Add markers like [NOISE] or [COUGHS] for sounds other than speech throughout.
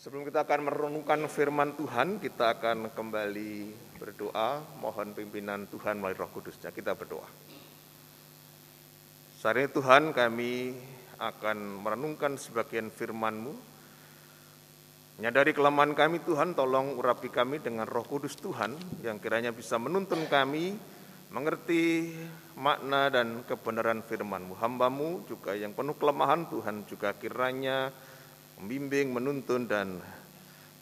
Sebelum kita akan merenungkan firman Tuhan, kita akan kembali berdoa, mohon pimpinan Tuhan melalui roh kudusnya. Kita berdoa. Ini Tuhan kami akan merenungkan sebagian firman-Mu. Menyadari kelemahan kami Tuhan, tolong urapi kami dengan roh kudus Tuhan yang kiranya bisa menuntun kami mengerti makna dan kebenaran firman-Mu. Hamba-Mu juga yang penuh kelemahan Tuhan juga kiranya membimbing, menuntun dan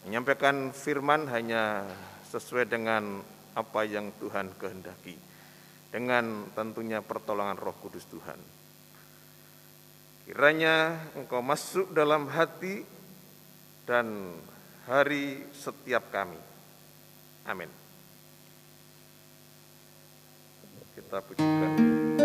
menyampaikan firman hanya sesuai dengan apa yang Tuhan kehendaki. Dengan tentunya pertolongan Roh Kudus Tuhan. Kiranya Engkau masuk dalam hati dan hari setiap kami. Amin. Kita pujikan.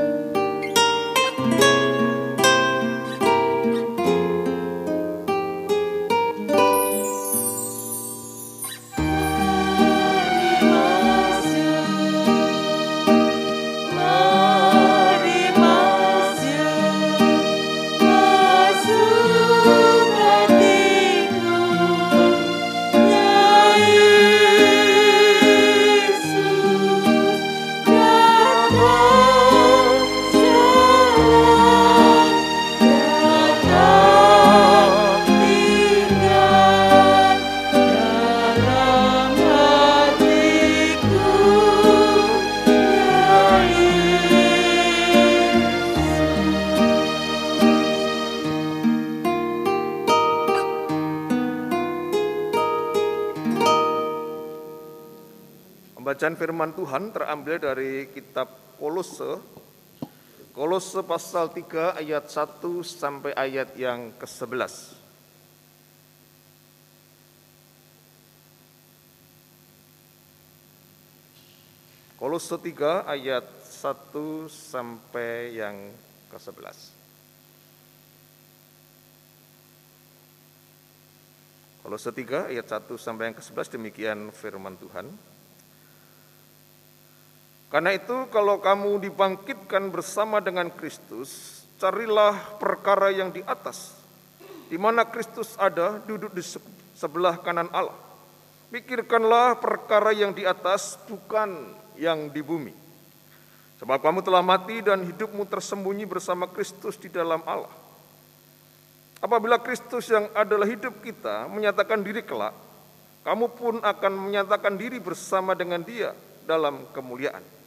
Pembacaan firman Tuhan terambil dari kitab Kolose, Kolose pasal 3 ayat 1 sampai ayat yang ke-11. Kolose 3 ayat 1 sampai yang ke-11. Kolose 3 ayat 1 sampai yang ke-11 demikian firman Tuhan. Karena itu kalau kamu dibangkitkan bersama dengan Kristus, carilah perkara yang di atas, di mana Kristus ada duduk di sebelah kanan Allah. Pikirkanlah perkara yang di atas, bukan yang di bumi. Sebab kamu telah mati dan hidupmu tersembunyi bersama Kristus di dalam Allah. Apabila Kristus yang adalah hidup kita menyatakan diri kelak, kamu pun akan menyatakan diri bersama dengan dia dalam kemuliaan.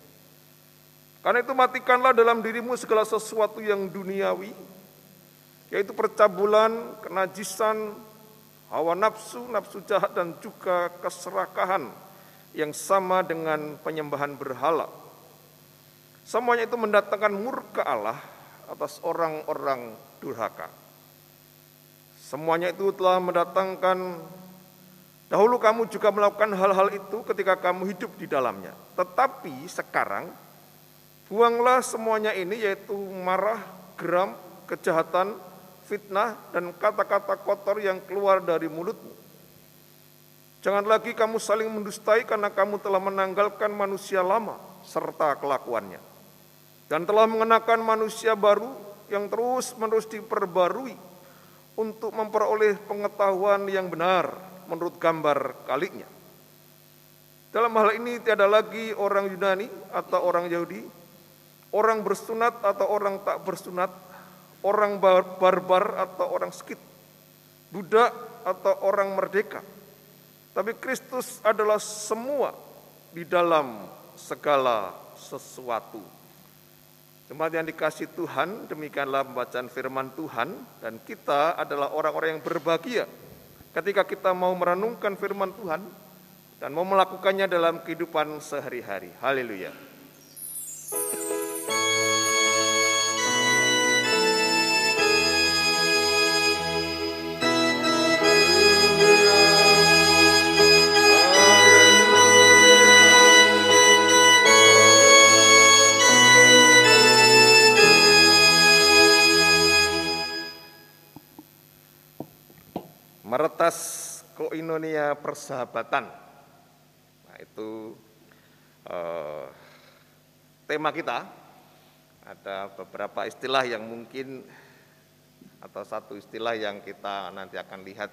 Karena itu matikanlah dalam dirimu segala sesuatu yang duniawi, yaitu percabulan, kenajisan, hawa nafsu, nafsu jahat, dan juga keserakahan yang sama dengan penyembahan berhala. Semuanya itu mendatangkan murka Allah atas orang-orang durhaka. Semuanya itu telah mendatangkan Dahulu kamu juga melakukan hal-hal itu ketika kamu hidup di dalamnya. Tetapi sekarang Buanglah semuanya ini yaitu marah, geram, kejahatan, fitnah, dan kata-kata kotor yang keluar dari mulutmu. Jangan lagi kamu saling mendustai karena kamu telah menanggalkan manusia lama serta kelakuannya. Dan telah mengenakan manusia baru yang terus-menerus diperbarui untuk memperoleh pengetahuan yang benar menurut gambar kaliknya. Dalam hal ini tiada lagi orang Yunani atau orang Yahudi, orang bersunat atau orang tak bersunat, orang barbar atau orang skit, budak atau orang merdeka. Tapi Kristus adalah semua di dalam segala sesuatu. Jemaat yang dikasih Tuhan, demikianlah pembacaan firman Tuhan dan kita adalah orang-orang yang berbahagia ketika kita mau merenungkan firman Tuhan dan mau melakukannya dalam kehidupan sehari-hari. Haleluya. Meretas koinonia persahabatan. Nah, itu eh, tema kita. Ada beberapa istilah yang mungkin atau satu istilah yang kita nanti akan lihat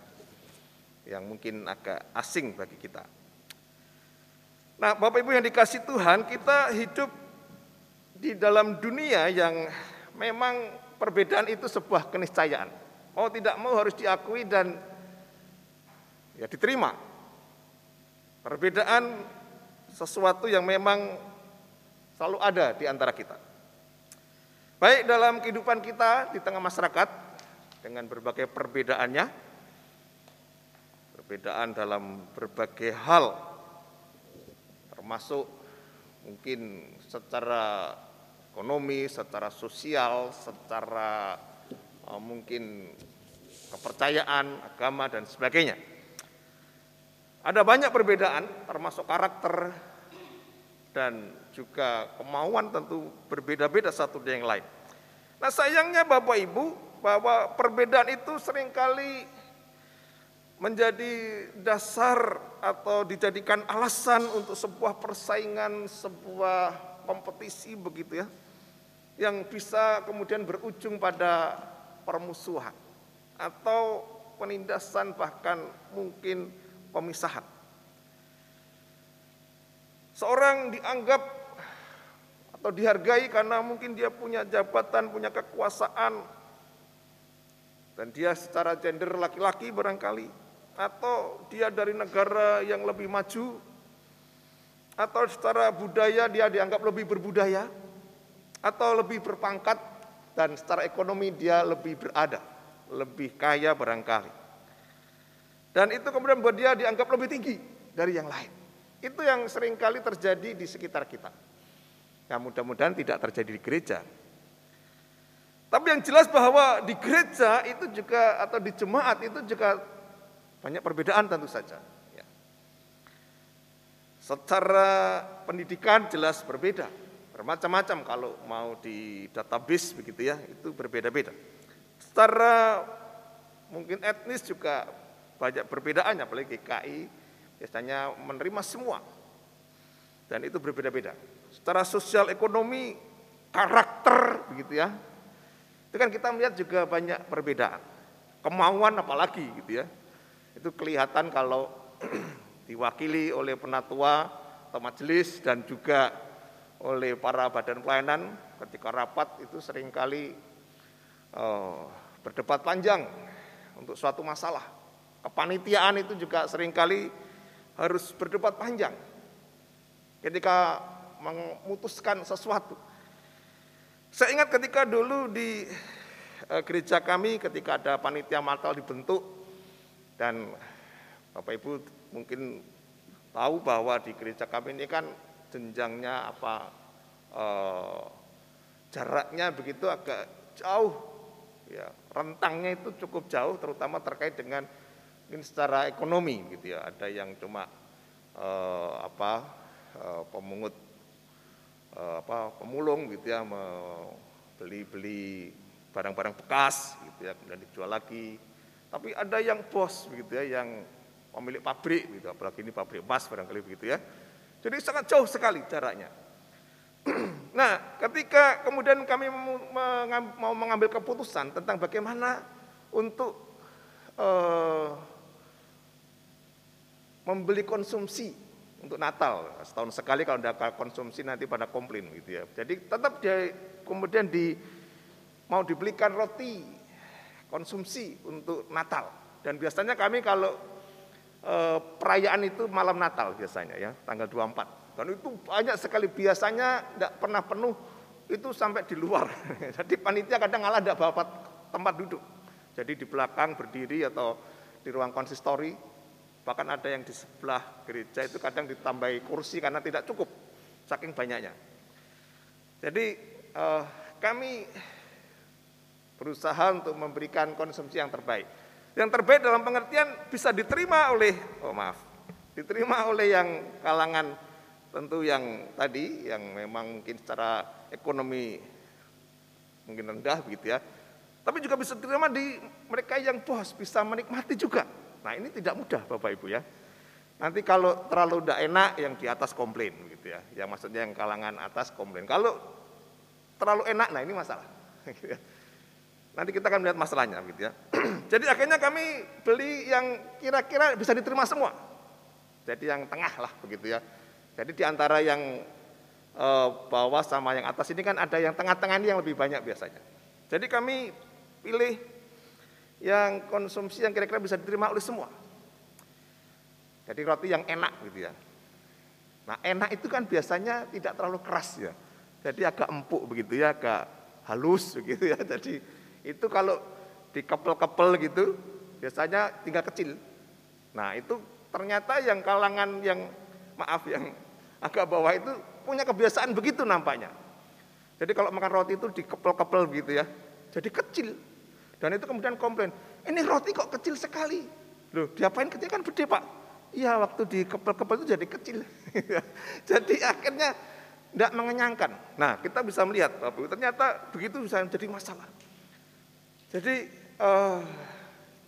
yang mungkin agak asing bagi kita. Nah, Bapak Ibu yang dikasih Tuhan, kita hidup di dalam dunia yang memang perbedaan itu sebuah keniscayaan. Mau tidak mau harus diakui dan ya diterima. Perbedaan sesuatu yang memang selalu ada di antara kita. Baik dalam kehidupan kita di tengah masyarakat dengan berbagai perbedaannya, perbedaan dalam berbagai hal, termasuk mungkin secara ekonomi, secara sosial, secara uh, mungkin kepercayaan, agama dan sebagainya. Ada banyak perbedaan termasuk karakter dan juga kemauan tentu berbeda-beda satu dengan yang lain. Nah sayangnya Bapak Ibu bahwa perbedaan itu sering kali menjadi dasar atau dijadikan alasan untuk sebuah persaingan, sebuah kompetisi begitu ya, yang bisa kemudian berujung pada permusuhan atau penindasan bahkan mungkin pemisahan. Seorang dianggap atau dihargai karena mungkin dia punya jabatan, punya kekuasaan, dan dia secara gender laki-laki barangkali, atau dia dari negara yang lebih maju, atau secara budaya dia dianggap lebih berbudaya, atau lebih berpangkat, dan secara ekonomi dia lebih berada, lebih kaya barangkali. Dan itu kemudian buat dia dianggap lebih tinggi dari yang lain. Itu yang sering kali terjadi di sekitar kita. Nah mudah-mudahan tidak terjadi di gereja. Tapi yang jelas bahwa di gereja itu juga atau di jemaat itu juga banyak perbedaan tentu saja. Ya. Secara pendidikan jelas berbeda, bermacam-macam kalau mau di database begitu ya, itu berbeda-beda. Secara mungkin etnis juga banyak perbedaannya, apalagi KI biasanya menerima semua. Dan itu berbeda-beda. Secara sosial ekonomi, karakter begitu ya. Itu kan kita melihat juga banyak perbedaan. Kemauan apalagi gitu ya itu kelihatan kalau [CLEARS THROAT] diwakili oleh penatua atau majelis dan juga oleh para badan pelayanan ketika rapat itu sering kali uh, berdebat panjang untuk suatu masalah. Kepanitiaan itu juga sering kali harus berdebat panjang ketika memutuskan sesuatu. Saya ingat ketika dulu di uh, gereja kami ketika ada panitia matal dibentuk dan Bapak Ibu mungkin tahu bahwa di gereja kami ini kan jenjangnya apa eh, jaraknya begitu agak jauh ya rentangnya itu cukup jauh terutama terkait dengan mungkin secara ekonomi gitu ya ada yang cuma eh, apa eh, pemungut eh, apa pemulung gitu ya beli-beli barang-barang bekas gitu ya kemudian dijual lagi tapi ada yang bos begitu ya, yang pemilik pabrik gitu, apalagi ini pabrik emas barangkali begitu ya. Jadi sangat jauh sekali jaraknya. [CLEARS THROAT] nah, ketika kemudian kami mau mengambil keputusan tentang bagaimana untuk uh, membeli konsumsi untuk Natal setahun sekali kalau tidak konsumsi nanti pada komplain gitu ya. Jadi tetap dia kemudian di mau dibelikan roti konsumsi untuk Natal. Dan biasanya kami kalau e, perayaan itu malam Natal biasanya ya, tanggal 24. Dan itu banyak sekali biasanya tidak pernah penuh itu sampai di luar. [LAUGHS] Jadi panitia kadang ngalah tidak bawa tempat duduk. Jadi di belakang berdiri atau di ruang konsistori, bahkan ada yang di sebelah gereja itu kadang ditambahi kursi karena tidak cukup saking banyaknya. Jadi eh, kami berusaha untuk memberikan konsumsi yang terbaik. Yang terbaik dalam pengertian bisa diterima oleh, oh maaf, diterima oleh yang kalangan tentu yang tadi, yang memang mungkin secara ekonomi mungkin rendah begitu ya. Tapi juga bisa diterima di mereka yang bos, bisa menikmati juga. Nah ini tidak mudah Bapak Ibu ya. Nanti kalau terlalu tidak enak yang di atas komplain gitu ya. Yang maksudnya yang kalangan atas komplain. Kalau terlalu enak, nah ini masalah. [LAUGHS] Nanti kita akan melihat masalahnya gitu ya. [CLEARS THROAT] Jadi akhirnya kami beli yang kira-kira bisa diterima semua. Jadi yang tengah lah begitu ya. Jadi di antara yang e, bawah sama yang atas ini kan ada yang tengah-tengah ini yang lebih banyak biasanya. Jadi kami pilih yang konsumsi yang kira-kira bisa diterima oleh semua. Jadi roti yang enak gitu ya. Nah enak itu kan biasanya tidak terlalu keras ya. Jadi agak empuk begitu ya, agak halus begitu ya. Jadi itu kalau dikepel-kepel gitu biasanya tinggal kecil. Nah itu ternyata yang kalangan yang maaf yang agak bawah itu punya kebiasaan begitu nampaknya. Jadi kalau makan roti itu dikepel-kepel gitu ya, jadi kecil. Dan itu kemudian komplain, ini roti kok kecil sekali. Loh, diapain kecil kan gede pak? Iya waktu dikepel-kepel itu jadi kecil. [LAUGHS] jadi akhirnya tidak mengenyangkan. Nah kita bisa melihat, Bapak ternyata begitu bisa menjadi masalah. Jadi uh,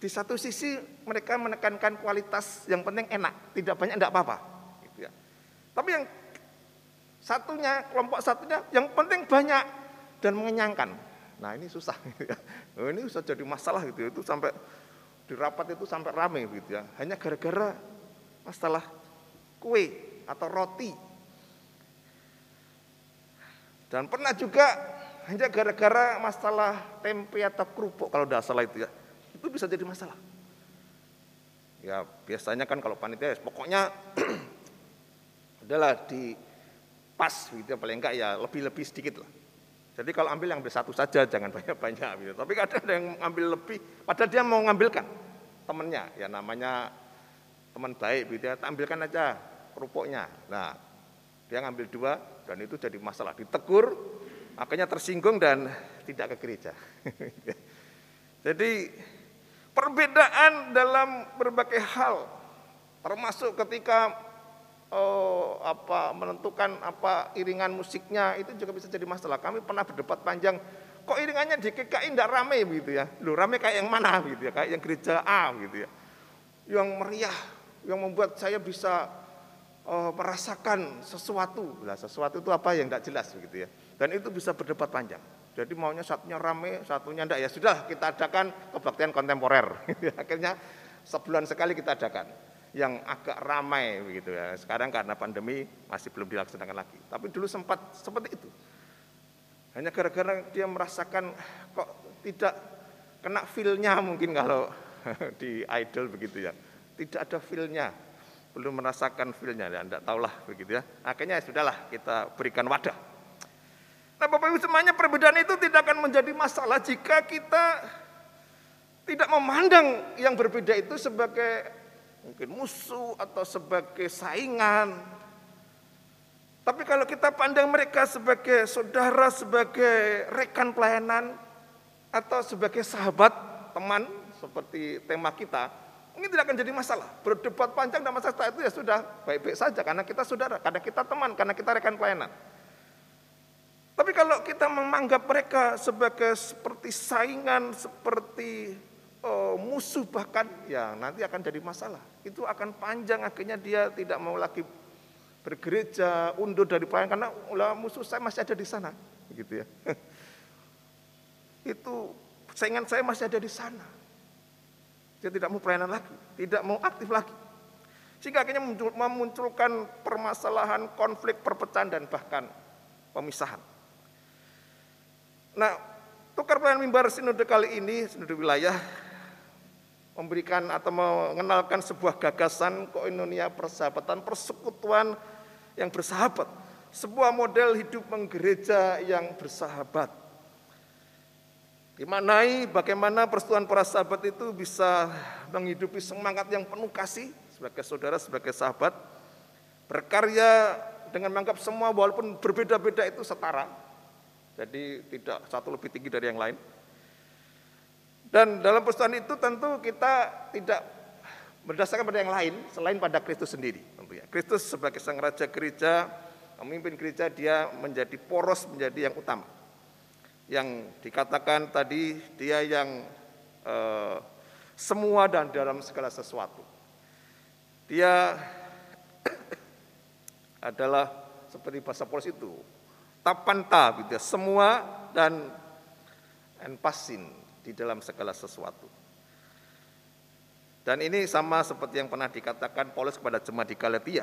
di satu sisi mereka menekankan kualitas yang penting enak, tidak banyak tidak apa-apa. Gitu ya. Tapi yang satunya, kelompok satunya yang penting banyak dan mengenyangkan. Nah ini susah. Gitu ya. Oh, ini bisa jadi masalah gitu ya. Itu sampai di rapat itu sampai rame gitu ya. Hanya gara-gara masalah kue atau roti. Dan pernah juga hanya gara-gara masalah tempe atau kerupuk kalau tidak salah itu ya. Itu bisa jadi masalah. Ya biasanya kan kalau panitia pokoknya [CLEARS THROAT] adalah di pas gitu ya, paling enggak ya lebih-lebih sedikit lah. Jadi kalau ambil yang ambil satu saja jangan banyak-banyak gitu. Tapi kadang ada yang ambil lebih padahal dia mau ngambilkan temennya ya namanya teman baik gitu ya, tampilkan aja kerupuknya. Nah, dia ngambil dua dan itu jadi masalah ditegur Akhirnya tersinggung dan tidak ke gereja. [LAUGHS] Jadi perbedaan dalam berbagai hal, termasuk ketika oh, apa menentukan apa iringan musiknya itu juga bisa jadi masalah. Kami pernah berdebat panjang, kok iringannya di KKI tidak rame gitu ya? Lu rame kayak yang mana gitu ya? Kayak yang gereja A gitu ya? Yang meriah, yang membuat saya bisa oh, merasakan sesuatu. Lah sesuatu itu apa yang tidak jelas begitu ya? Dan itu bisa berdebat panjang. Jadi maunya satunya rame, satunya enggak ya sudah kita adakan kebaktian kontemporer. [LAUGHS] Akhirnya sebulan sekali kita adakan yang agak ramai begitu ya. Sekarang karena pandemi masih belum dilaksanakan lagi. Tapi dulu sempat seperti itu. Hanya gara-gara dia merasakan kok tidak kena feel-nya mungkin kalau [LAUGHS] di idol begitu ya. Tidak ada feel-nya, belum merasakan feel-nya, ya, tidak tahulah begitu ya. Akhirnya ya sudahlah kita berikan wadah Nah Bapak Ibu semuanya perbedaan itu tidak akan menjadi masalah jika kita tidak memandang yang berbeda itu sebagai mungkin musuh atau sebagai saingan. Tapi kalau kita pandang mereka sebagai saudara, sebagai rekan pelayanan, atau sebagai sahabat, teman, seperti tema kita, ini tidak akan jadi masalah. Berdebat panjang dan masalah itu ya sudah baik-baik saja, karena kita saudara, karena kita teman, karena kita rekan pelayanan. Tapi kalau kita menganggap mereka sebagai seperti saingan, seperti uh, musuh bahkan, ya nanti akan jadi masalah. Itu akan panjang akhirnya dia tidak mau lagi bergereja, undur dari pelayanan karena ulah musuh saya masih ada di sana, gitu ya. [LAUGHS] Itu saingan saya masih ada di sana. Dia tidak mau pelayanan lagi, tidak mau aktif lagi. Sehingga akhirnya memunculkan permasalahan, konflik, perpecahan dan bahkan pemisahan. Nah, tukar pelayanan mimbar sinode kali ini, sinode wilayah, memberikan atau mengenalkan sebuah gagasan koinonia persahabatan, persekutuan yang bersahabat. Sebuah model hidup menggereja yang bersahabat. Dimanai bagaimana persatuan para sahabat itu bisa menghidupi semangat yang penuh kasih sebagai saudara, sebagai sahabat. Berkarya dengan menganggap semua walaupun berbeda-beda itu setara, jadi tidak satu lebih tinggi dari yang lain. Dan dalam persatuan itu tentu kita tidak berdasarkan pada yang lain selain pada Kristus sendiri. Tentu ya. Kristus sebagai sang raja gereja, memimpin gereja dia menjadi poros menjadi yang utama. Yang dikatakan tadi dia yang eh, semua dan dalam segala sesuatu. Dia [COUGHS] adalah seperti bahasa polos itu tapanta gitu ya, semua dan enpasin. Di dalam segala sesuatu. Dan ini sama seperti yang pernah dikatakan Paulus kepada jemaat di Galatia,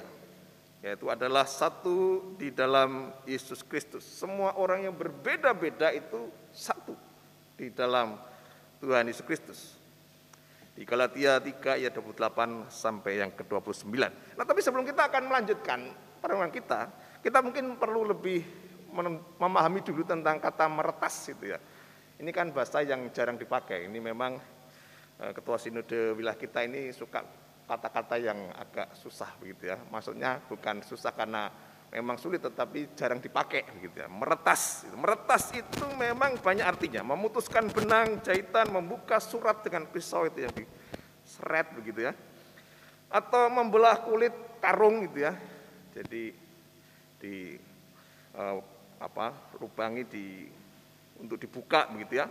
yaitu adalah satu di dalam Yesus Kristus. Semua orang yang berbeda-beda itu satu di dalam Tuhan Yesus Kristus. Di Galatia 3 ayat 28 sampai yang ke-29. Nah, tapi sebelum kita akan melanjutkan pertemuan kita, kita mungkin perlu lebih memahami dulu tentang kata meretas itu ya. Ini kan bahasa yang jarang dipakai. Ini memang eh, ketua sinode wilayah kita ini suka kata-kata yang agak susah begitu ya. Maksudnya bukan susah karena memang sulit tetapi jarang dipakai begitu ya. Meretas, meretas itu memang banyak artinya. Memutuskan benang jahitan, membuka surat dengan pisau itu yang diseret begitu ya. Atau membelah kulit karung gitu ya. Jadi di uh, apa lubangi di untuk dibuka begitu ya.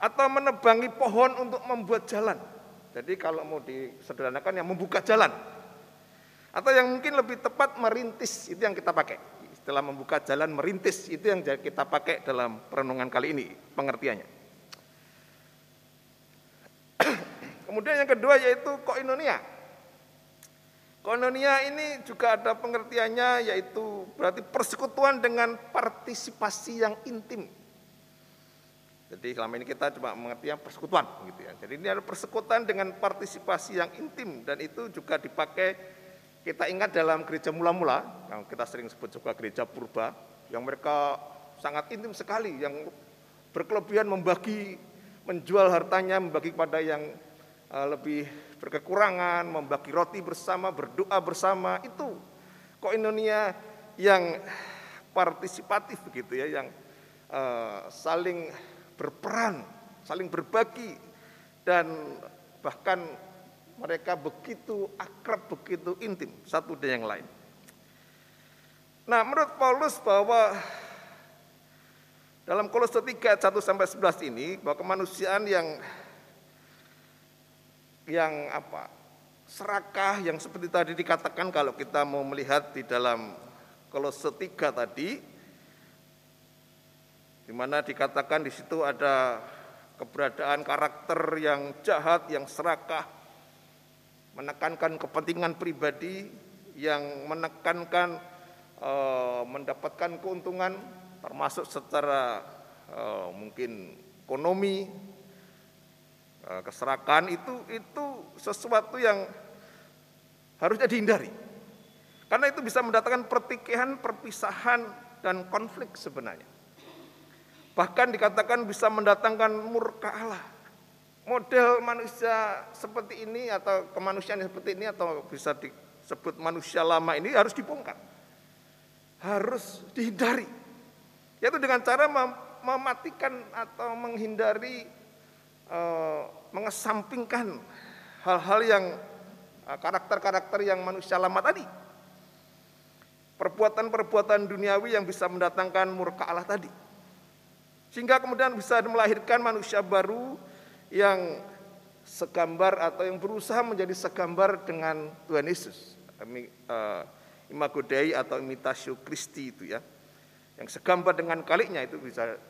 Atau menebangi pohon untuk membuat jalan. Jadi kalau mau disederhanakan yang membuka jalan atau yang mungkin lebih tepat merintis, itu yang kita pakai. Setelah membuka jalan merintis, itu yang kita pakai dalam perenungan kali ini, pengertiannya. [CLEARS THROAT] Kemudian yang kedua yaitu koinonia. Koinonia ini juga ada pengertiannya yaitu berarti persekutuan dengan partisipasi yang intim. Jadi selama ini kita coba mengerti yang persekutuan gitu ya. Jadi ini ada persekutuan dengan partisipasi yang intim dan itu juga dipakai kita ingat dalam gereja mula-mula, yang kita sering sebut juga gereja purba, yang mereka sangat intim sekali, yang berkelebihan membagi, menjual hartanya, membagi kepada yang uh, lebih berkekurangan, membagi roti bersama, berdoa bersama, itu koinonia yang partisipatif begitu ya, yang uh, saling berperan, saling berbagi, dan bahkan mereka begitu akrab, begitu intim satu dengan yang lain. Nah, menurut Paulus bahwa dalam Kolose 3 1 sampai 11 ini bahwa kemanusiaan yang yang apa? serakah yang seperti tadi dikatakan kalau kita mau melihat di dalam Kolose 3 tadi di mana dikatakan di situ ada keberadaan karakter yang jahat, yang serakah, menekankan kepentingan pribadi yang menekankan e, mendapatkan keuntungan termasuk secara e, mungkin ekonomi e, itu itu sesuatu yang harusnya dihindari. Karena itu bisa mendatangkan pertikaian perpisahan dan konflik sebenarnya bahkan dikatakan bisa mendatangkan murka Allah model manusia seperti ini atau kemanusiaan seperti ini atau bisa disebut manusia lama ini harus dibongkar. Harus dihindari. Yaitu dengan cara mematikan atau menghindari eh, mengesampingkan hal-hal yang eh, karakter-karakter yang manusia lama tadi. Perbuatan-perbuatan duniawi yang bisa mendatangkan murka Allah tadi. Sehingga kemudian bisa melahirkan manusia baru yang segambar atau yang berusaha menjadi segambar dengan Tuhan Yesus. Imago Dei atau imitasio Christi itu ya. Yang segambar dengan kaliknya itu bisa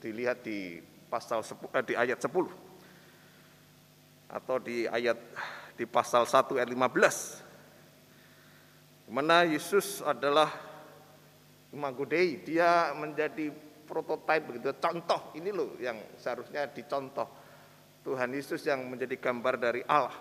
dilihat di pasal eh, di ayat 10 atau di ayat di pasal 1 ayat 15 mana Yesus adalah imago Dei, dia menjadi prototipe begitu, contoh ini loh yang seharusnya dicontoh Tuhan Yesus yang menjadi gambar dari Allah.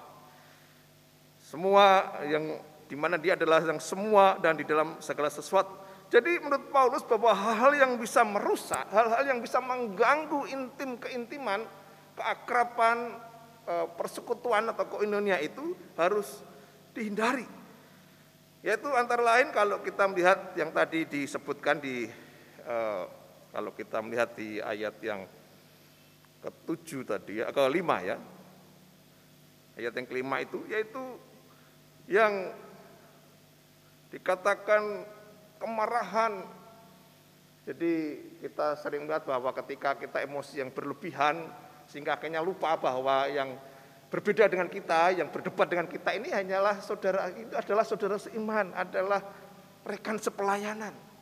Semua yang di mana dia adalah yang semua dan di dalam segala sesuatu. Jadi menurut Paulus bahwa hal-hal yang bisa merusak, hal-hal yang bisa mengganggu intim keintiman, keakraban, eh, persekutuan atau koinonia itu harus dihindari. Yaitu antara lain kalau kita melihat yang tadi disebutkan di eh, kalau kita melihat di ayat yang ketujuh tadi ya, kelima ya. Ayat yang kelima itu yaitu yang dikatakan kemarahan. Jadi kita sering melihat bahwa ketika kita emosi yang berlebihan sehingga akhirnya lupa bahwa yang berbeda dengan kita, yang berdebat dengan kita ini hanyalah saudara itu adalah saudara seiman, adalah rekan sepelayanan.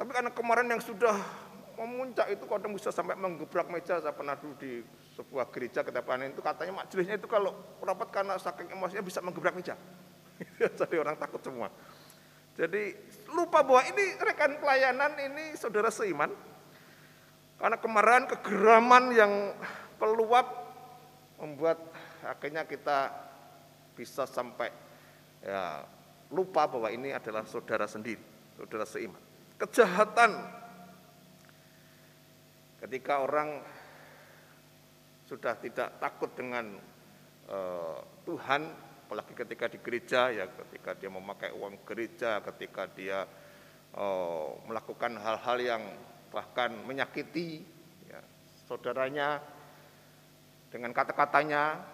Tapi karena kemarin yang sudah memuncak itu kadang bisa sampai menggebrak meja saya pernah dulu di sebuah gereja ke depan itu katanya majelisnya itu kalau rapat karena saking emosinya bisa menggebrak meja. [LAUGHS] Jadi orang takut semua. Jadi lupa bahwa ini rekan pelayanan ini saudara seiman. Karena kemarahan, kegeraman yang peluap membuat akhirnya kita bisa sampai ya, lupa bahwa ini adalah saudara sendiri, saudara seiman. Kejahatan. Ketika orang sudah tidak takut dengan uh, Tuhan, apalagi ketika di gereja ya, ketika dia memakai uang gereja, ketika dia uh, melakukan hal-hal yang bahkan menyakiti ya, saudaranya dengan kata-katanya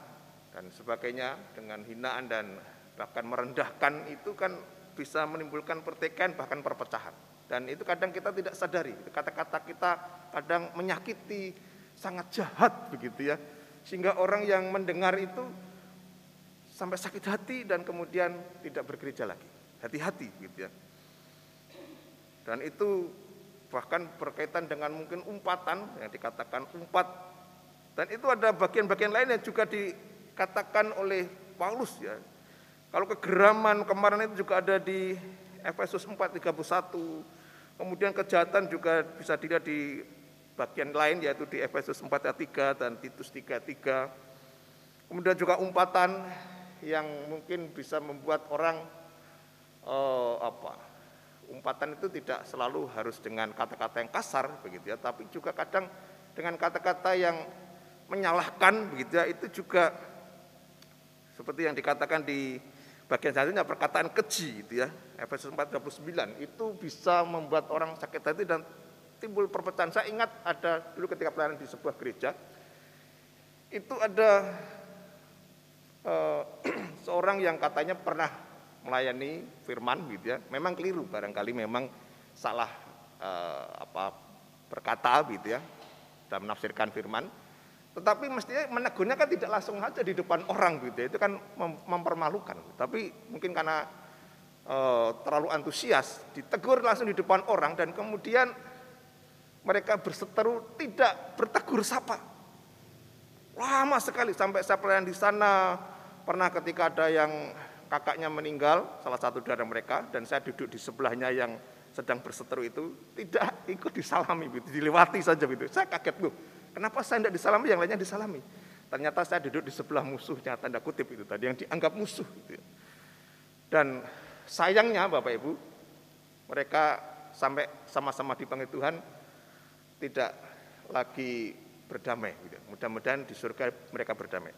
dan sebagainya dengan hinaan dan bahkan merendahkan itu kan bisa menimbulkan pertikaian bahkan perpecahan dan itu kadang kita tidak sadari. Kata-kata kita kadang menyakiti sangat jahat begitu ya. Sehingga orang yang mendengar itu sampai sakit hati dan kemudian tidak bergereja lagi. Hati-hati gitu ya. Dan itu bahkan berkaitan dengan mungkin umpatan yang dikatakan umpat. Dan itu ada bagian-bagian lain yang juga dikatakan oleh Paulus ya. Kalau kegeraman kemarin itu juga ada di Efesus 4:31 kemudian kejahatan juga bisa dilihat di bagian lain yaitu di Efesus 4 ayat 3 dan Titus 3 3 kemudian juga umpatan yang mungkin bisa membuat orang uh, apa umpatan itu tidak selalu harus dengan kata-kata yang kasar begitu ya, tapi juga kadang dengan kata-kata yang menyalahkan begitu ya, itu juga seperti yang dikatakan di bagian selanjutnya perkataan keji gitu ya. Efesus 4:29 itu bisa membuat orang sakit hati dan timbul perpecahan. Saya ingat ada dulu ketika pelayanan di sebuah gereja itu ada uh, [CLEARS THROAT] seorang yang katanya pernah melayani firman gitu ya. Memang keliru barangkali memang salah eh, apa berkata gitu ya dalam menafsirkan firman. Tetapi mestinya menegurnya kan tidak langsung saja di depan orang gitu ya. Itu kan mem mempermalukan. Tapi mungkin karena eh, terlalu antusias ditegur langsung di depan orang dan kemudian mereka berseteru tidak bertegur sapa. Lama sekali sampai saya pelayan di sana pernah ketika ada yang kakaknya meninggal, salah satu dari mereka, dan saya duduk di sebelahnya yang sedang berseteru itu, tidak ikut disalami, gitu, dilewati saja gitu. Saya kaget loh, kenapa saya tidak disalami, yang lainnya disalami. Ternyata saya duduk di sebelah musuhnya, tanda kutip itu tadi, yang dianggap musuh. Gitu. Dan sayangnya Bapak Ibu, mereka sampai sama-sama dipanggil Tuhan, tidak lagi berdamai. Gitu. Mudah-mudahan di surga mereka berdamai.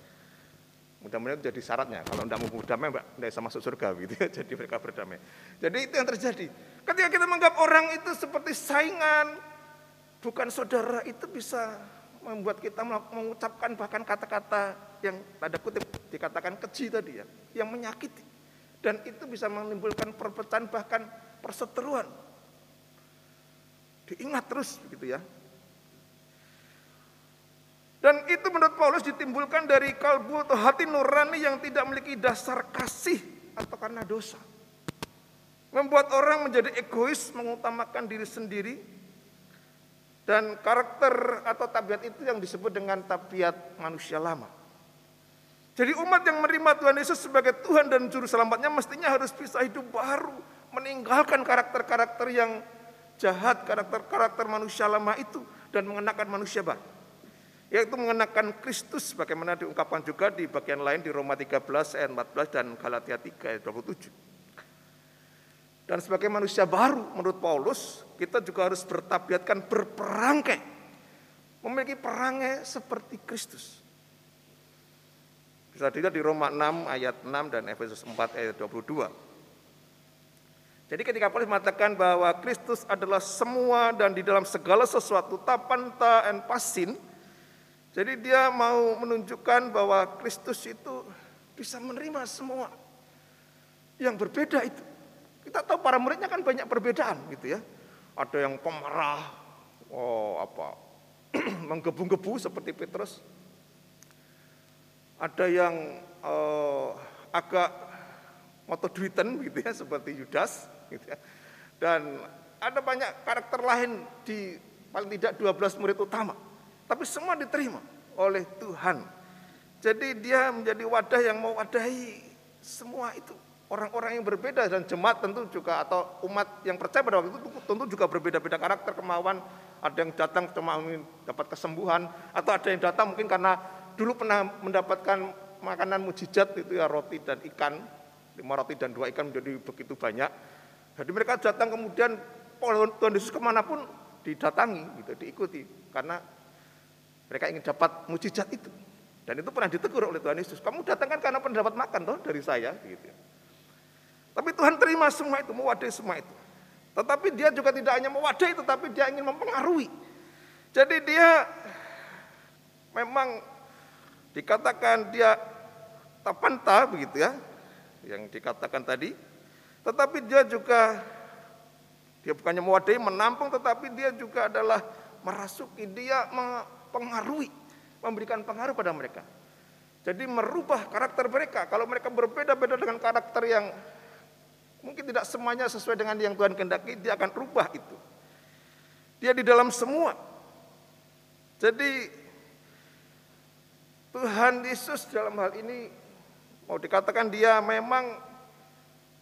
Mudah-mudahan itu jadi syaratnya. Kalau tidak mau berdamai, mbak, tidak bisa masuk surga gitu ya. [LAUGHS] Jadi mereka berdamai. Jadi itu yang terjadi. Ketika kita menganggap orang itu seperti saingan, bukan saudara, itu bisa membuat kita mengucapkan bahkan kata-kata yang tanda kutip dikatakan keji tadi ya, yang menyakiti. Dan itu bisa menimbulkan perpecahan bahkan perseteruan. Diingat terus gitu ya. Dan itu menurut Paulus ditimbulkan dari kalbu atau hati nurani yang tidak memiliki dasar kasih atau karena dosa. Membuat orang menjadi egois, mengutamakan diri sendiri. Dan karakter atau tabiat itu yang disebut dengan tabiat manusia lama. Jadi umat yang menerima Tuhan Yesus sebagai Tuhan dan Juru Selamatnya mestinya harus bisa hidup baru. Meninggalkan karakter-karakter yang jahat, karakter-karakter manusia lama itu. Dan mengenakan manusia baru yaitu mengenakan Kristus bagaimana diungkapkan juga di bagian lain di Roma 13 ayat 14 dan Galatia 3 ayat 27. Dan sebagai manusia baru menurut Paulus, kita juga harus bertabiatkan berperangkai. Memiliki perangai seperti Kristus. Bisa dilihat di Roma 6 ayat 6 dan Efesus 4 ayat 22. Jadi ketika Paulus mengatakan bahwa Kristus adalah semua dan di dalam segala sesuatu tapanta and pasin, jadi dia mau menunjukkan bahwa Kristus itu bisa menerima semua yang berbeda itu. Kita tahu para muridnya kan banyak perbedaan gitu ya. Ada yang pemarah, oh apa, [CLEARS THROAT] menggebu-gebu seperti Petrus. Ada yang uh, agak motoduiten gitu ya seperti Yudas gitu ya. Dan ada banyak karakter lain di paling tidak 12 murid utama tapi semua diterima oleh Tuhan. Jadi dia menjadi wadah yang mewadahi semua itu orang-orang yang berbeda dan jemaat tentu juga atau umat yang percaya pada waktu itu tentu juga berbeda-beda karakter kemauan ada yang datang cuma ingin dapat kesembuhan atau ada yang datang mungkin karena dulu pernah mendapatkan makanan mujizat itu ya roti dan ikan lima roti dan dua ikan menjadi begitu banyak jadi mereka datang kemudian Tuhan Yesus ke mana pun didatangi gitu diikuti karena mereka ingin dapat mujizat itu dan itu pernah ditegur oleh Tuhan Yesus. Kamu datang kan karena pendapat makan toh dari saya gitu. Tapi Tuhan terima semua itu, mewadahi semua itu. Tetapi dia juga tidak hanya mewadahi tetapi dia ingin mempengaruhi. Jadi dia memang dikatakan dia tapanta begitu ya. Yang dikatakan tadi. Tetapi dia juga dia bukannya mewadahi, menampung tetapi dia juga adalah merasuki, dia mempengaruhi memberikan pengaruh pada mereka. Jadi merubah karakter mereka. Kalau mereka berbeda-beda dengan karakter yang mungkin tidak semuanya sesuai dengan yang Tuhan kehendaki, dia akan rubah itu. Dia di dalam semua. Jadi Tuhan Yesus dalam hal ini mau dikatakan dia memang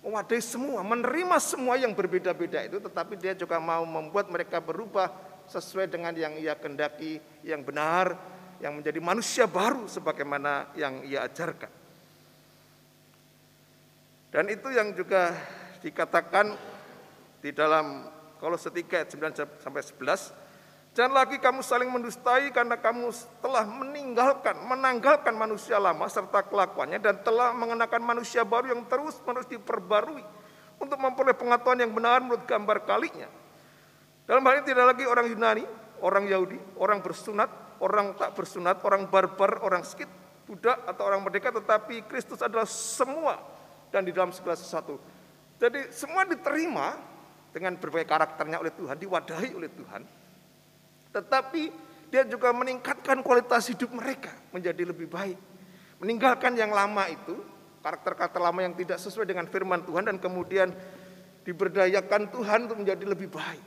mewadai semua, menerima semua yang berbeda-beda itu, tetapi dia juga mau membuat mereka berubah sesuai dengan yang ia kendaki, yang benar, yang menjadi manusia baru sebagaimana yang ia ajarkan. Dan itu yang juga dikatakan di dalam Kolose 3 ayat 9 sampai 11, Jangan lagi kamu saling mendustai karena kamu telah meninggalkan, menanggalkan manusia lama serta kelakuannya dan telah mengenakan manusia baru yang terus menerus diperbarui untuk memperoleh pengetahuan yang benar menurut gambar kalinya. Dalam hal ini tidak lagi orang Yunani, orang Yahudi, orang bersunat, orang tak bersunat, orang barbar, orang skit, budak atau orang merdeka, tetapi Kristus adalah semua dan di dalam segala sesuatu. Jadi semua diterima dengan berbagai karakternya oleh Tuhan, diwadahi oleh Tuhan. Tetapi dia juga meningkatkan kualitas hidup mereka menjadi lebih baik. Meninggalkan yang lama itu, karakter-karakter lama yang tidak sesuai dengan firman Tuhan dan kemudian diberdayakan Tuhan untuk menjadi lebih baik.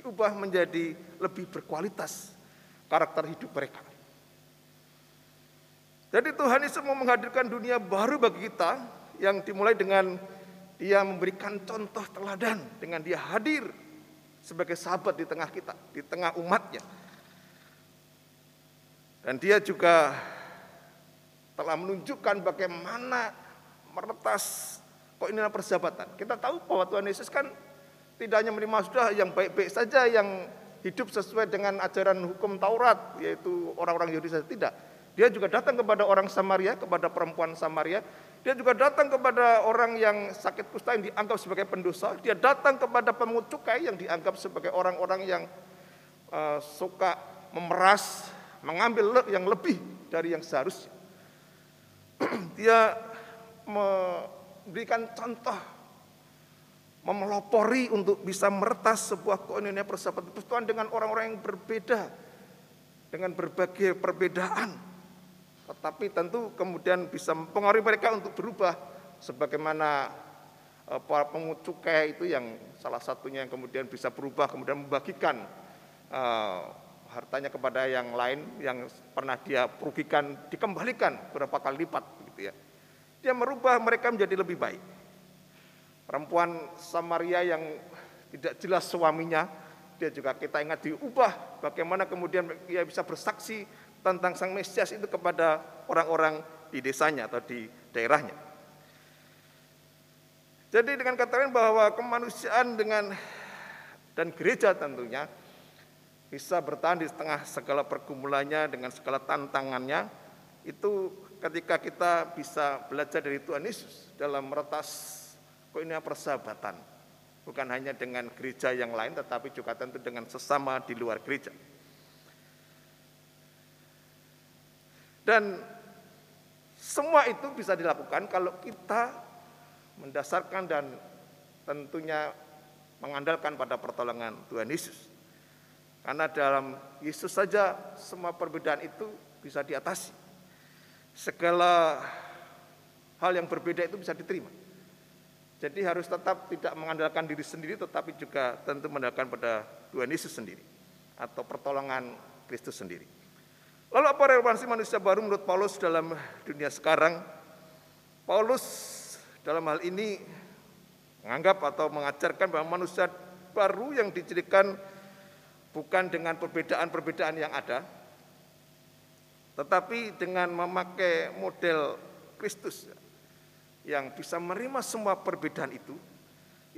Diubah menjadi lebih berkualitas karakter hidup mereka. Jadi Tuhan Yesus mau menghadirkan dunia baru bagi kita yang dimulai dengan dia memberikan contoh teladan dengan dia hadir sebagai sahabat di tengah kita, di tengah umatnya. Dan dia juga telah menunjukkan bagaimana meretas inilah persahabatan. Kita tahu bahwa Tuhan Yesus kan tidak hanya menerima sudah yang baik-baik saja yang hidup sesuai dengan ajaran hukum Taurat, yaitu orang-orang Yahudi saja tidak. Dia juga datang kepada orang Samaria, kepada perempuan Samaria. Dia juga datang kepada orang yang sakit kusta yang dianggap sebagai pendosa. Dia datang kepada pemungut cukai yang dianggap sebagai orang-orang yang uh, suka memeras, mengambil yang lebih dari yang seharusnya. [CLEARS THROAT] Dia memberikan contoh memelopori untuk bisa meretas sebuah koinonia persahabatan persatuan dengan orang-orang yang berbeda dengan berbagai perbedaan tetapi tentu kemudian bisa mempengaruhi mereka untuk berubah sebagaimana eh, para cukai itu yang salah satunya yang kemudian bisa berubah kemudian membagikan uh, hartanya kepada yang lain yang pernah dia perugikan dikembalikan berapa kali lipat gitu ya. Dia merubah mereka menjadi lebih baik. Perempuan Samaria yang tidak jelas suaminya, dia juga kita ingat diubah bagaimana kemudian dia bisa bersaksi tentang Sang Mesias itu kepada orang-orang di desanya atau di daerahnya. Jadi dengan kata lain bahwa kemanusiaan dengan dan gereja tentunya bisa bertahan di tengah segala pergumulannya dengan segala tantangannya itu ketika kita bisa belajar dari Tuhan Yesus dalam meretas Kok ini persahabatan? Bukan hanya dengan gereja yang lain, tetapi juga tentu dengan sesama di luar gereja. Dan semua itu bisa dilakukan kalau kita mendasarkan dan tentunya mengandalkan pada pertolongan Tuhan Yesus. Karena dalam Yesus saja semua perbedaan itu bisa diatasi. Segala hal yang berbeda itu bisa diterima. Jadi harus tetap tidak mengandalkan diri sendiri tetapi juga tentu mengandalkan pada Tuhan Yesus sendiri atau pertolongan Kristus sendiri. Lalu apa relevansi manusia baru menurut Paulus dalam dunia sekarang? Paulus dalam hal ini menganggap atau mengajarkan bahwa manusia baru yang dicirikan bukan dengan perbedaan-perbedaan yang ada, tetapi dengan memakai model Kristus yang bisa menerima semua perbedaan itu,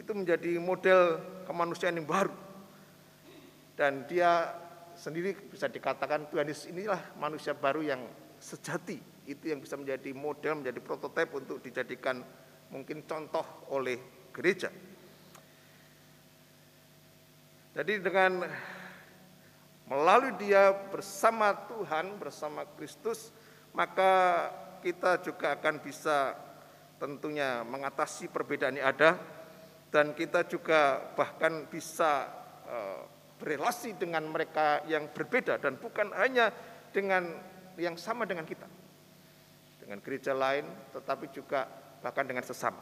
itu menjadi model kemanusiaan yang baru. Dan dia sendiri bisa dikatakan Tuhan Yesus inilah manusia baru yang sejati. Itu yang bisa menjadi model, menjadi prototipe untuk dijadikan mungkin contoh oleh gereja. Jadi dengan melalui dia bersama Tuhan, bersama Kristus, maka kita juga akan bisa tentunya mengatasi perbedaan yang ada dan kita juga bahkan bisa uh, berelasi dengan mereka yang berbeda dan bukan hanya dengan yang sama dengan kita. Dengan gereja lain tetapi juga bahkan dengan sesama.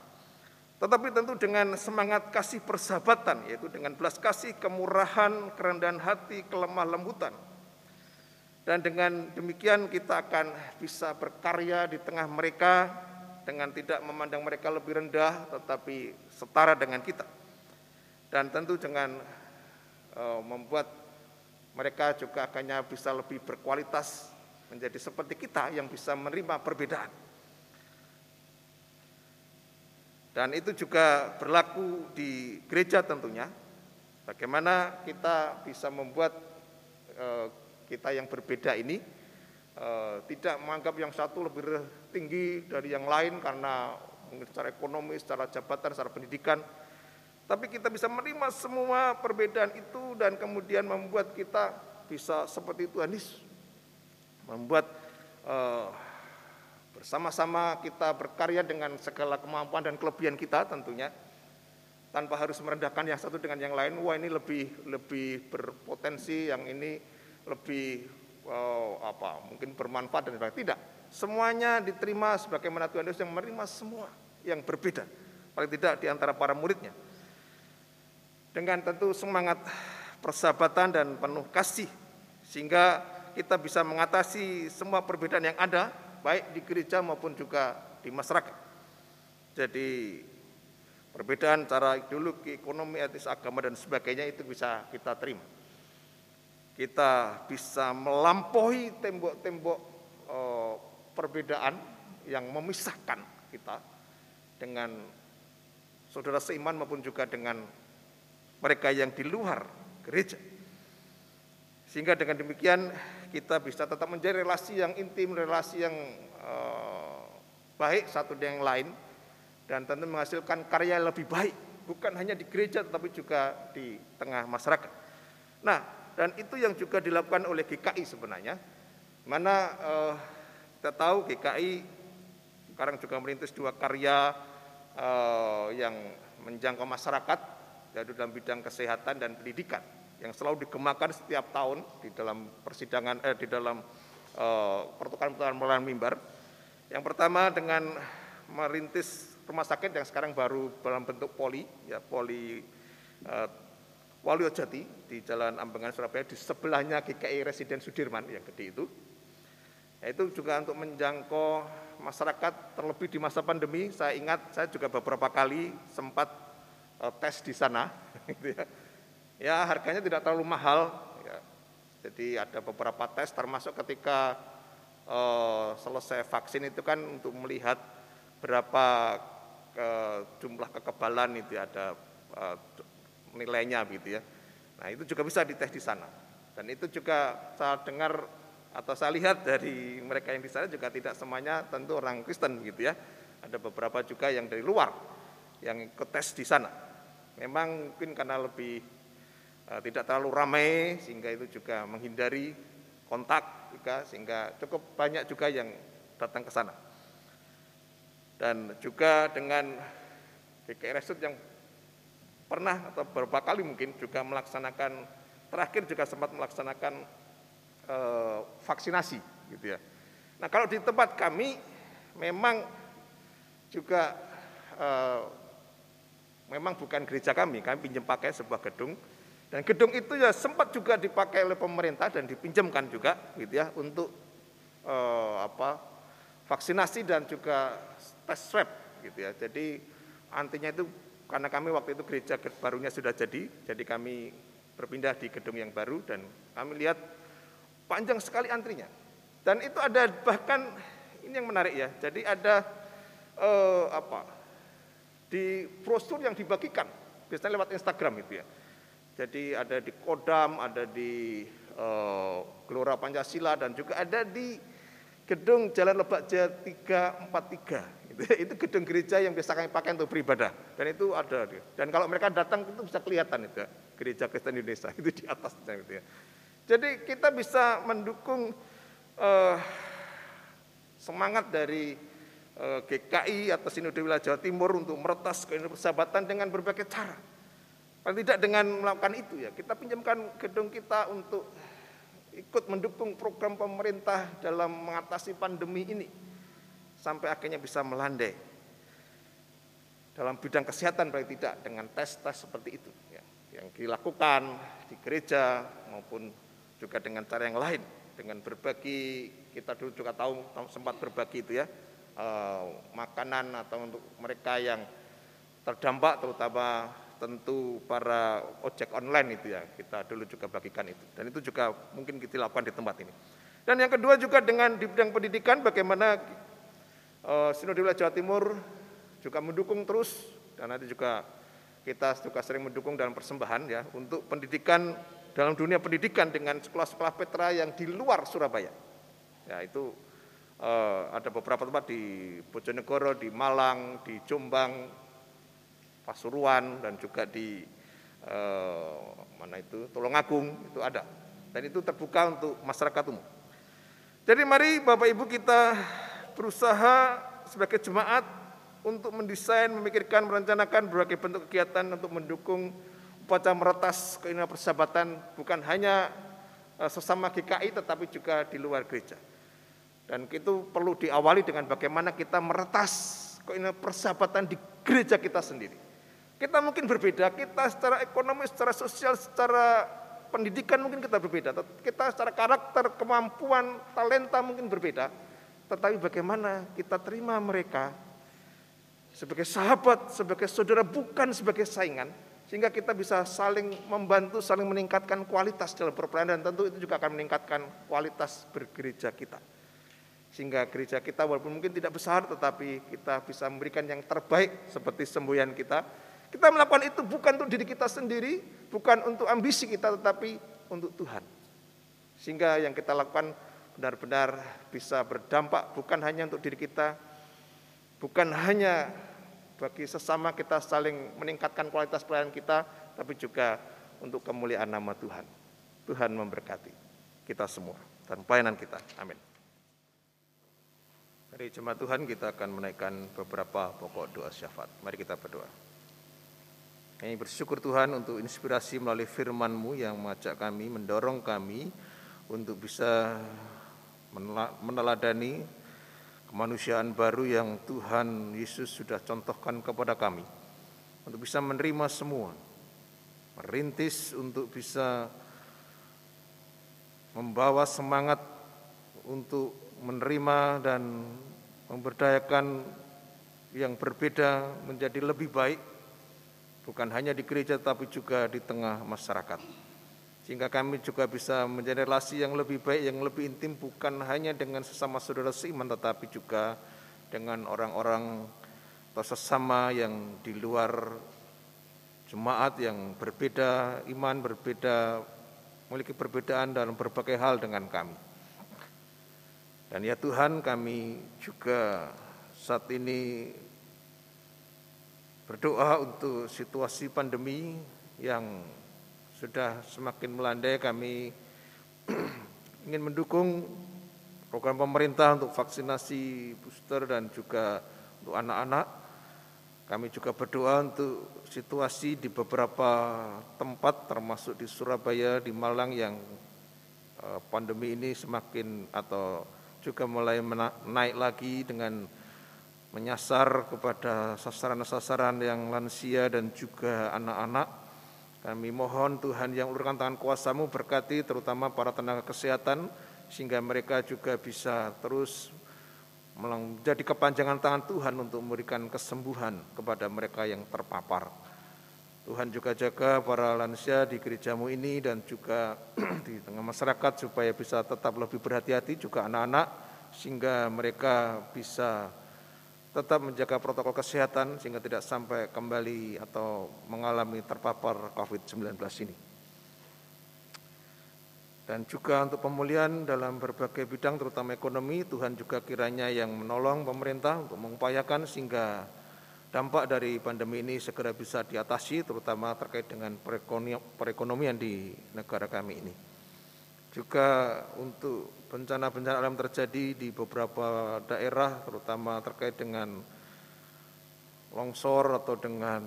Tetapi tentu dengan semangat kasih persahabatan, yaitu dengan belas kasih, kemurahan, kerendahan hati, kelemah lembutan. Dan dengan demikian kita akan bisa berkarya di tengah mereka dengan tidak memandang mereka lebih rendah, tetapi setara dengan kita. Dan tentu dengan membuat mereka juga akannya bisa lebih berkualitas menjadi seperti kita yang bisa menerima perbedaan. Dan itu juga berlaku di gereja tentunya. Bagaimana kita bisa membuat eh, kita yang berbeda ini eh, tidak menganggap yang satu lebih tinggi dari yang lain karena secara ekonomi, secara jabatan, secara pendidikan. Tapi kita bisa menerima semua perbedaan itu dan kemudian membuat kita bisa seperti Tuhan Yesus. Membuat uh, Bersama-sama kita berkarya dengan segala kemampuan dan kelebihan kita tentunya tanpa harus merendahkan yang satu dengan yang lain. Wah ini lebih lebih berpotensi, yang ini lebih oh, apa? Mungkin bermanfaat dan sebagainya. Tidak, semuanya diterima sebagaimana Tuhan Yesus yang menerima semua yang berbeda. Paling tidak di antara para muridnya. Dengan tentu semangat persahabatan dan penuh kasih sehingga kita bisa mengatasi semua perbedaan yang ada baik di gereja maupun juga di masyarakat. Jadi perbedaan cara ideologi, ekonomi, etis, agama dan sebagainya itu bisa kita terima. Kita bisa melampaui tembok-tembok oh, perbedaan yang memisahkan kita dengan saudara seiman maupun juga dengan mereka yang di luar gereja. Sehingga dengan demikian kita bisa tetap menjadi relasi yang intim, relasi yang uh, baik satu dengan yang lain dan tentu menghasilkan karya yang lebih baik bukan hanya di gereja tetapi juga di tengah masyarakat. Nah, dan itu yang juga dilakukan oleh GKI sebenarnya. Mana uh, kita tahu GKI sekarang juga merintis dua karya uh, yang menjangkau masyarakat yaitu dalam bidang kesehatan dan pendidikan yang selalu digemakan setiap tahun di dalam persidangan eh, di dalam eh, pertukaran-pertukaran mimbar. Yang pertama dengan merintis rumah sakit yang sekarang baru dalam bentuk poli, ya poli eh, Jati di Jalan Ambengan Surabaya di sebelahnya GKI Residen Sudirman yang gede itu. Itu juga untuk menjangkau masyarakat terlebih di masa pandemi. Saya ingat saya juga beberapa kali sempat tes di sana, [LAUGHS] gitu ya ya harganya tidak terlalu mahal. Ya. Jadi ada beberapa tes termasuk ketika uh, selesai vaksin itu kan untuk melihat berapa ke, jumlah kekebalan itu ada uh, nilainya gitu ya. Nah itu juga bisa dites di sana. Dan itu juga saya dengar atau saya lihat dari mereka yang di sana juga tidak semuanya tentu orang Kristen gitu ya. Ada beberapa juga yang dari luar yang ikut tes di sana. Memang mungkin karena lebih Eh, tidak terlalu ramai sehingga itu juga menghindari kontak juga sehingga cukup banyak juga yang datang ke sana. Dan juga dengan Resut yang pernah atau beberapa kali mungkin juga melaksanakan terakhir juga sempat melaksanakan e, vaksinasi gitu ya. Nah kalau di tempat kami memang juga e, memang bukan gereja kami, kami pinjam pakai sebuah gedung Dan gedung itu ya sempat juga dipakai oleh pemerintah dan dipinjamkan juga gitu ya untuk eh, apa vaksinasi dan juga tes swab gitu ya. Jadi antinya itu karena kami waktu itu gereja barunya sudah jadi, jadi kami berpindah di gedung yang baru dan kami lihat panjang sekali antrinya. Dan itu ada bahkan ini yang menarik ya. Jadi ada eh, apa? Di brosur yang dibagikan biasanya lewat Instagram itu ya jadi ada di Kodam, ada di uh, Gelora Pancasila dan juga ada di gedung Jalan Lebak Jaya 343. Itu, itu gedung gereja yang biasa kami pakai untuk beribadah. Dan itu ada. Dan kalau mereka datang itu bisa kelihatan itu gereja Kristen Indonesia [LAUGHS] itu di atas gitu ya. Jadi kita bisa mendukung uh, semangat dari GKI atau Sinode Wilayah Jawa Timur untuk meretas persahabatan dengan berbagai cara. Paling tidak dengan melakukan itu ya, kita pinjamkan gedung kita untuk ikut mendukung program pemerintah dalam mengatasi pandemi ini sampai akhirnya bisa melandai dalam bidang kesehatan paling tidak dengan tes-tes seperti itu ya, yang dilakukan di gereja maupun juga dengan cara yang lain. Dengan berbagi kita dulu juga tahu sempat berbagi itu ya eh, makanan atau untuk mereka yang terdampak terutama tentu para ojek online itu ya kita dulu juga bagikan itu. Dan itu juga mungkin kita lakukan di tempat ini. Dan yang kedua juga dengan di bidang pendidikan bagaimana uh, Sinode Wilayah Jawa Timur juga mendukung terus dan nanti juga kita juga sering mendukung dalam persembahan ya untuk pendidikan dalam dunia pendidikan dengan sekolah-sekolah Petra yang di luar Surabaya. Ya itu uh, ada beberapa tempat di Bojonegoro, di Malang, di Jombang, Pasuruan dan juga di eh, mana itu Tulungagung itu ada dan itu terbuka untuk masyarakat umum. Jadi mari Bapak Ibu kita berusaha sebagai jemaat untuk mendesain, memikirkan, merencanakan berbagai bentuk kegiatan untuk mendukung upacara meretas keinginan persahabatan bukan hanya eh, sesama GKI tetapi juga di luar gereja. Dan itu perlu diawali dengan bagaimana kita meretas persahabatan di gereja kita sendiri. Kita mungkin berbeda, kita secara ekonomi, secara sosial, secara pendidikan mungkin kita berbeda. Kita secara karakter, kemampuan, talenta mungkin berbeda. Tetapi bagaimana kita terima mereka sebagai sahabat, sebagai saudara, bukan sebagai saingan. Sehingga kita bisa saling membantu, saling meningkatkan kualitas dalam berpelayanan. Dan tentu itu juga akan meningkatkan kualitas bergereja kita. Sehingga gereja kita walaupun mungkin tidak besar, tetapi kita bisa memberikan yang terbaik seperti semboyan kita kita melakukan itu bukan untuk diri kita sendiri, bukan untuk ambisi kita, tetapi untuk Tuhan. Sehingga yang kita lakukan benar-benar bisa berdampak bukan hanya untuk diri kita, bukan hanya bagi sesama kita saling meningkatkan kualitas pelayanan kita, tapi juga untuk kemuliaan nama Tuhan. Tuhan memberkati kita semua dan pelayanan kita. Amin. Dari jemaat Tuhan kita akan menaikkan beberapa pokok doa syafaat. Mari kita berdoa. Kami bersyukur Tuhan untuk inspirasi melalui firman-Mu yang mengajak kami, mendorong kami untuk bisa meneladani kemanusiaan baru yang Tuhan Yesus sudah contohkan kepada kami. Untuk bisa menerima semua, merintis untuk bisa membawa semangat untuk menerima dan memberdayakan yang berbeda menjadi lebih baik bukan hanya di gereja tapi juga di tengah masyarakat. Sehingga kami juga bisa menjadi relasi yang lebih baik, yang lebih intim bukan hanya dengan sesama saudara seiman tetapi juga dengan orang-orang atau sesama yang di luar jemaat yang berbeda iman, berbeda memiliki perbedaan dalam berbagai hal dengan kami. Dan ya Tuhan kami juga saat ini berdoa untuk situasi pandemi yang sudah semakin melandai kami [CLEARS THROAT] ingin mendukung program pemerintah untuk vaksinasi booster dan juga untuk anak-anak. Kami juga berdoa untuk situasi di beberapa tempat termasuk di Surabaya, di Malang yang eh, pandemi ini semakin atau juga mulai naik lagi dengan menyasar kepada sasaran-sasaran yang lansia dan juga anak-anak Kami mohon Tuhan yang ulurkan tangan kuasamu berkati terutama para tenaga kesehatan sehingga mereka juga bisa terus menjadi kepanjangan tangan Tuhan untuk memberikan kesembuhan kepada mereka yang terpapar. Tuhan juga jaga para lansia di gerejamu ini dan juga [CLEARS THROAT] di tengah masyarakat supaya bisa tetap lebih berhati-hati juga anak-anak sehingga mereka bisa tetap menjaga protokol kesehatan sehingga tidak sampai kembali atau mengalami terpapar COVID-19 ini. Dan juga untuk pemulihan dalam berbagai bidang terutama ekonomi, Tuhan juga kiranya yang menolong pemerintah untuk mengupayakan sehingga dampak dari pandemi ini segera bisa diatasi terutama terkait dengan perekonomian di negara kami ini. Juga untuk bencana-bencana alam terjadi di beberapa daerah terutama terkait dengan longsor atau dengan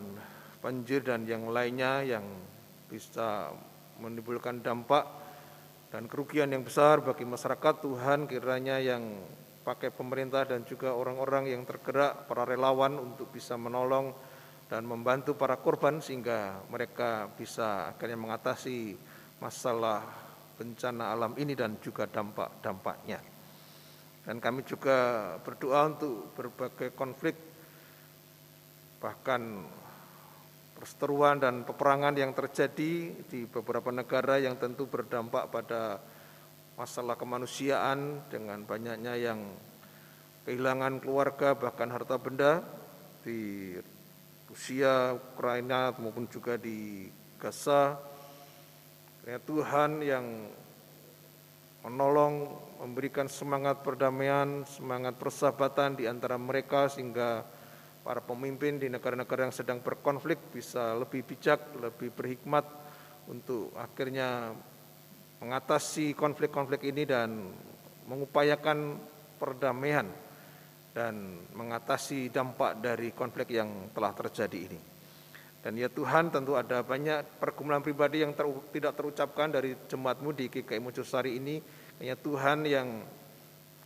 banjir dan yang lainnya yang bisa menimbulkan dampak dan kerugian yang besar bagi masyarakat Tuhan kiranya yang pakai pemerintah dan juga orang-orang yang tergerak para relawan untuk bisa menolong dan membantu para korban sehingga mereka bisa akhirnya mengatasi masalah bencana alam ini dan juga dampak-dampaknya. Dan kami juga berdoa untuk berbagai konflik, bahkan perseteruan dan peperangan yang terjadi di beberapa negara yang tentu berdampak pada masalah kemanusiaan dengan banyaknya yang kehilangan keluarga bahkan harta benda di Rusia, Ukraina maupun juga di Gaza. Ya, Tuhan yang menolong, memberikan semangat perdamaian, semangat persahabatan di antara mereka sehingga para pemimpin di negara-negara yang sedang berkonflik bisa lebih bijak, lebih berhikmat untuk akhirnya mengatasi konflik-konflik ini dan mengupayakan perdamaian dan mengatasi dampak dari konflik yang telah terjadi ini. Dan ya Tuhan tentu ada banyak pergumulan pribadi yang ter, tidak terucapkan dari jemaatmu di GKI Mojosari ini. Ya Tuhan yang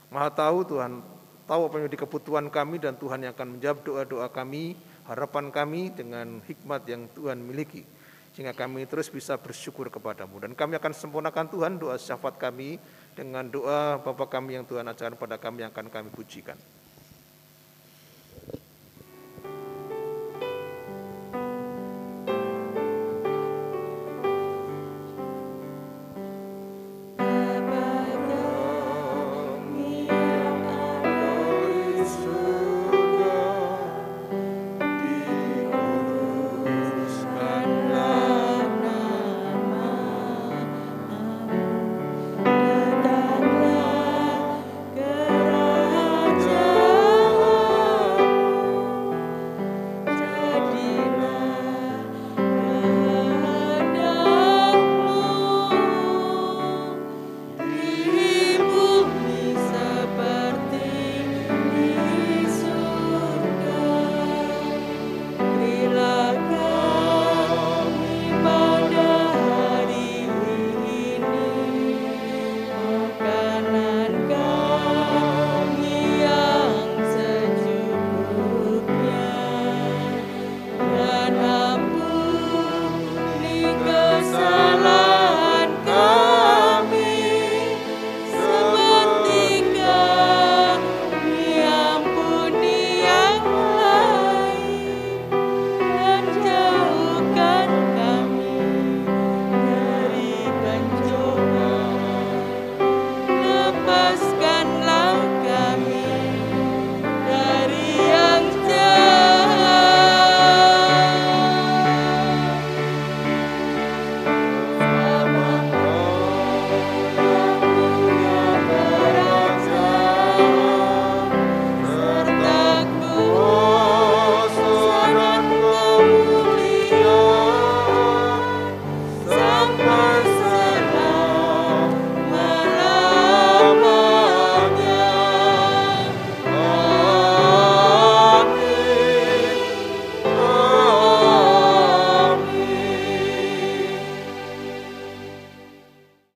maha tahu, Tuhan tahu apa yang menjadi kebutuhan kami dan Tuhan yang akan menjawab doa-doa kami, harapan kami dengan hikmat yang Tuhan miliki. Sehingga kami terus bisa bersyukur kepadamu. Dan kami akan sempurnakan Tuhan doa syafaat kami dengan doa Bapa kami yang Tuhan ajarkan pada kami yang akan kami pujikan.